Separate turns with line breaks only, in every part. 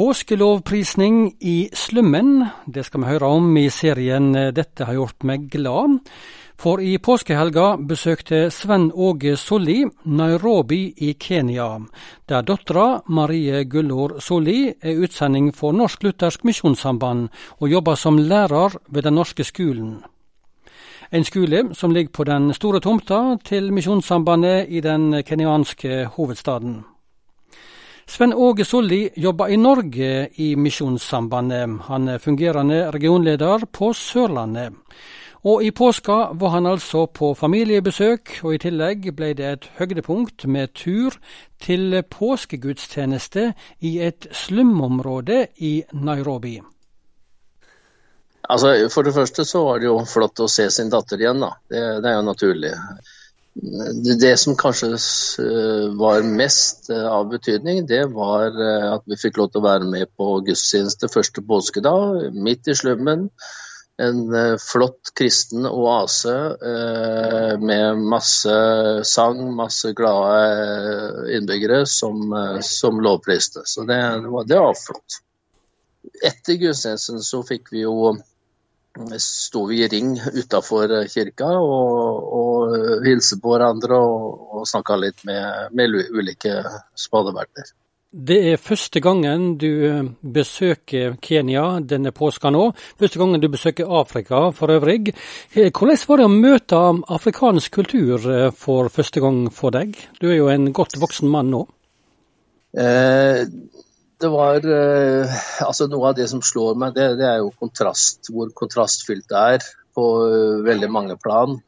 Påskelovprisning i slummen, det skal vi høre om i serien Dette har gjort meg glad. For i påskehelga besøkte Sven Åge Solli Nairobi i Kenya, der dattera Marie Gullor Solli er utsending for Norsk Luthersk Misjonssamband og jobber som lærer ved den norske skolen. En skole som ligger på den store tomta til Misjonssambandet i den kenyanske hovedstaden. Sven Åge Solli jobber i Norge i Misjonssambandet. Han er fungerende regionleder på Sørlandet. Og i påska var han altså på familiebesøk, og i tillegg ble det et høydepunkt med tur til påskegudstjeneste i et slumområde i Nairobi.
Altså, For det første så var det jo flott å se sin datter igjen, da. Det, det er jo naturlig. Det som kanskje eh, var mest eh, av betydning, det var eh, at vi fikk lov til å være med på gudstjeneste første påskedag, midt i slummen. En flott kristen oase med masse sang, masse glade innbyggere som, som lovpriste. Så det, det var flott. Etter gudstjenesten så fikk vi jo sto vi i ring utafor kirka og, og hilste på hverandre og, og snakke litt med, med ulike spadeverter.
Det er første gangen du eh, besøker Kenya denne påska nå. Første gangen du besøker Afrika for øvrig. Eh, hvordan var det å møte afrikansk kultur eh, for første gang for deg? Du er jo en godt voksen mann nå.
Eh, det var eh, altså Noe av det som slår meg, det, det, er jo kontrast, hvor kontrastfylt det er på veldig mange plan.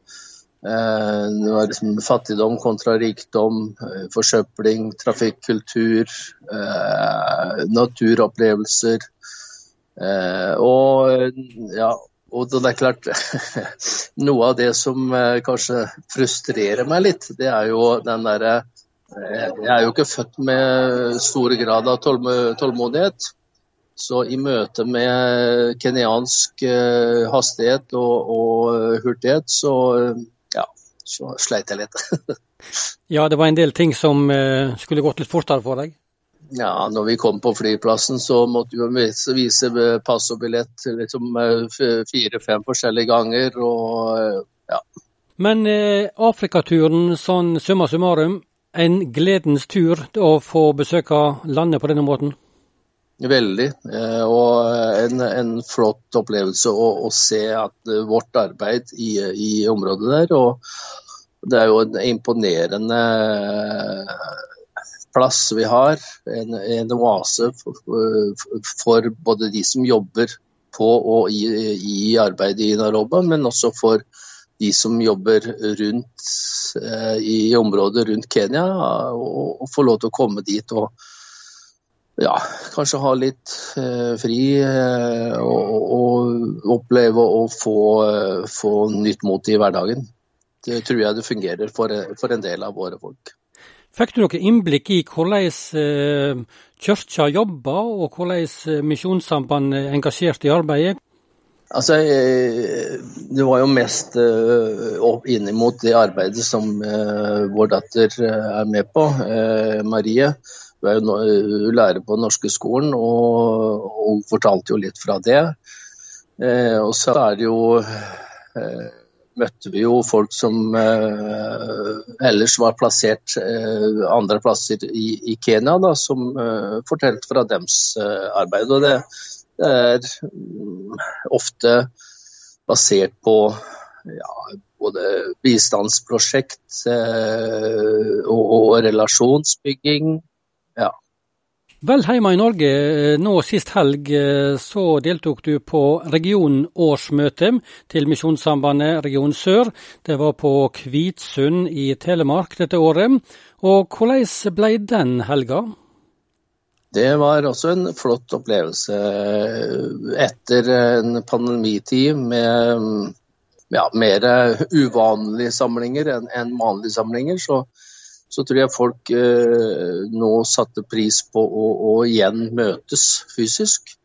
Eh, det var liksom fattigdom kontra rikdom, uh, forsøpling, trafikkultur, uh, naturopplevelser. og ja, og det er klart Noe av det som kanskje frustrerer meg litt, det er jo den derre jeg er jo ikke født med stor grad av tålmodighet. Så i møte med kenyansk eh, hastighet og, og hurtighet, så, så sleit jeg litt.
ja, det var en del ting som eh, skulle gått litt fortere for deg?
Ja, når vi kom på flyplassen så måtte vi vise pass og billett liksom fire-fem forskjellige ganger. og ja.
Men eh, Afrikaturen sånn summa summarum, en gledens tur å få besøke landet på denne måten?
Veldig, eh, og en, en flott opplevelse å, å, se at vårt arbeid i, i, området der. Og det er jo en imponerende plass vi har. En, en oase for, for, både de som jobber på og i, i arbeidet i Naroba, men også for de som jobber rundt eh, i området rundt Kenya, og, og få lov til å komme dit og ja, kanskje ha litt eh, fri eh, og, og, oppleve å få, eh, få, nytt mot i hverdagen. Det tror jeg det fungerer for, for en del av våre folk.
Fikk du noe innblikk i hvordan eh, kirka jobber, og hvordan eh, Misjonssambandet er engasjert i arbeidet?
Altså, eh, Det var jo mest uh, inn mot det arbeidet som vår datter er med på. Marie hun er lærer på den norske skolen, og, og, hun fortalte jo litt fra det. og så er det jo møtte vi jo folk som ellers var plassert andre plasser i, i Kenya, da, som fortalte fra deres arbeid. og det det er mm, ofte basert på ja, både bistandsprosjekt eh, og, og, relasjonsbygging. Ja.
Vel, hjemme i Norge eh, nå sist helg eh, så deltok du på regionårsmøte til Misjonssambandet region sør. Det var på Kvitsund i Telemark dette året. Og hvordan ble den helga?
Det var også en flott opplevelse etter en pandemitid med ja, mer uvanlige samlinger enn vanlige samlinger. Så, så, tror jeg folk eh, nå satte pris på å, å igjen møtes fysisk.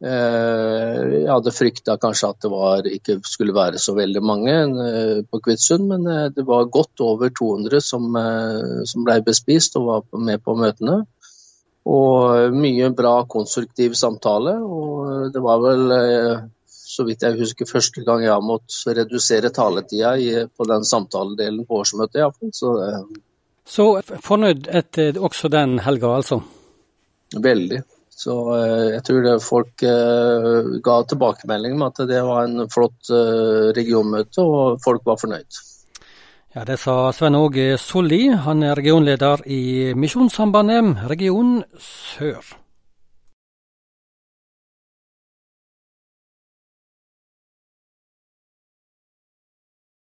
Eh, jeg hadde frykta kanskje at det var, ikke skulle være så veldig mange eh, på Kvitsund, men eh, det var godt over 200 som, som ble bespist og var med på møtene. Og mye bra konstruktiv samtale. Og det var vel, så vidt jeg husker, første gang jeg har måttet redusere taletida på den samtaledelen på årsmøtet, iallfall. Så,
så fornøyd etter også den helga, altså?
Veldig. Så jeg tror det folk ga tilbakemelding med at det var en flott regionmøte, og folk var fornøyd.
Ja, Det sa Sven Åge Solli. Han er regionleder i Misjonssambandet region sør.